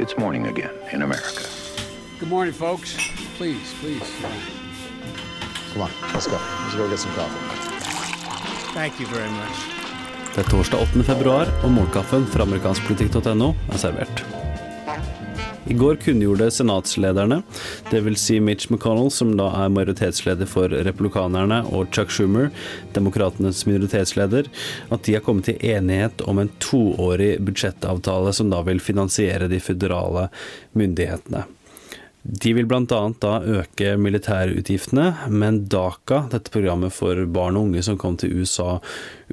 It's morning again in America. Good morning, folks. Please, please. Come on, let's go. Let's go get some coffee. Thank you very much. Det er torsdag 8. februar, og morgenkaffen fra amerikanskpolitikk.no er servert. I går kunngjorde senatslederne, dvs. Si Mitch McConnell, som da er majoritetsleder for republikanerne, og Chuck Schumer, demokratenes minoritetsleder, at de har kommet til enighet om en toårig budsjettavtale som da vil finansiere de føderale myndighetene. De vil bl.a. da øke militærutgiftene, men DACA, dette programmet for barn og unge som kom til USA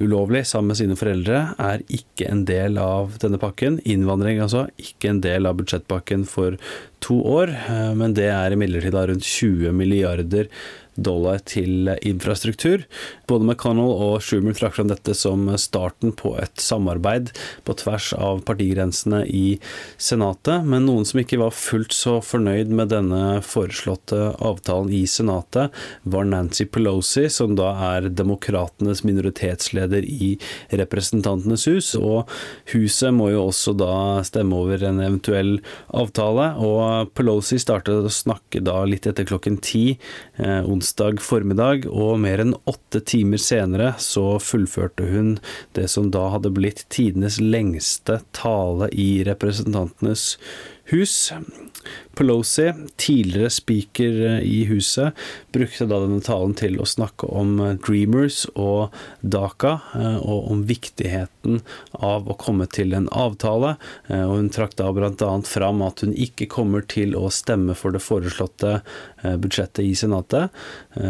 ulovlig sammen med sine foreldre, er ikke en del av denne pakken. Innvandring, altså, ikke en del av budsjettpakken for to år, eh, men det er imidlertid rundt 20 milliarder dollar til infrastruktur. Både McConnell og Schumer trakk fram dette som starten på et samarbeid på tvers av partigrensene i Senatet, men noen som ikke var fullt så fornøyd med denne foreslåtte avtalen i Senatet, var Nancy Pelosi, som da er demokratenes minoritetsleder i Representantenes hus. Og huset må jo også da stemme over en eventuell avtale, og Pelosi startet å snakke da litt etter klokken ti eh, onsdag formiddag, og mer enn åtte timer senere så fullførte hun det som da hadde blitt tidenes lengste tale i Representantenes hus. Pelosi, tidligere speaker i huset, brukte da denne talen til å snakke om Dreamers og DACA, og om viktigheten av å komme til en avtale. Og hun trakk da bl.a. fram at hun ikke kommer til å stemme for det foreslåtte budsjettet i Senatet,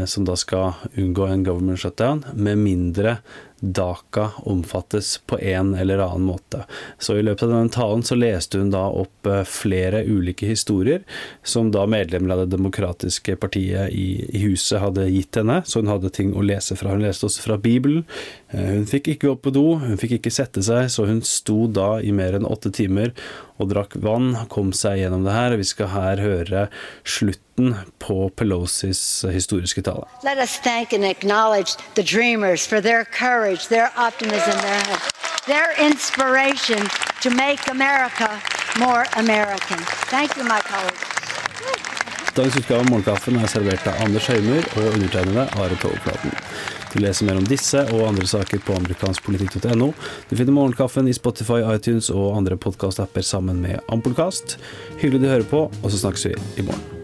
som da skal unngå en government shutdown, med mindre DACA omfattes på en eller annen måte. Så i løpet av denne talen så leste hun da opp eh, flere ulike historier som da medlemmer av det demokratiske partiet i huset hadde gitt henne, så hun hadde ting å lese fra. Hun leste også fra Bibelen. Eh, hun fikk ikke gå på do, hun fikk ikke sette seg, så hun sto da i mer enn åtte timer og drakk vann, kom seg gjennom det her. Vi skal her høre slutten på Pelosis historiske tale. Let us thank and acknowledge the dreamers for their courage, their optimism, their, their inspiration to make America more American. Thank you, my colleagues. Dagens utgave av Morgenkaffen er servert av Anders Høymer og undertegnede Are Togflaten. Du leser mer om disse og andre saker på amerikanskpolitikk.no. Du finner Morgenkaffen i Spotify, iTunes og andre podkastapper sammen med Ampolkast. Hyggelig du hører på, og så snakkes vi i morgen.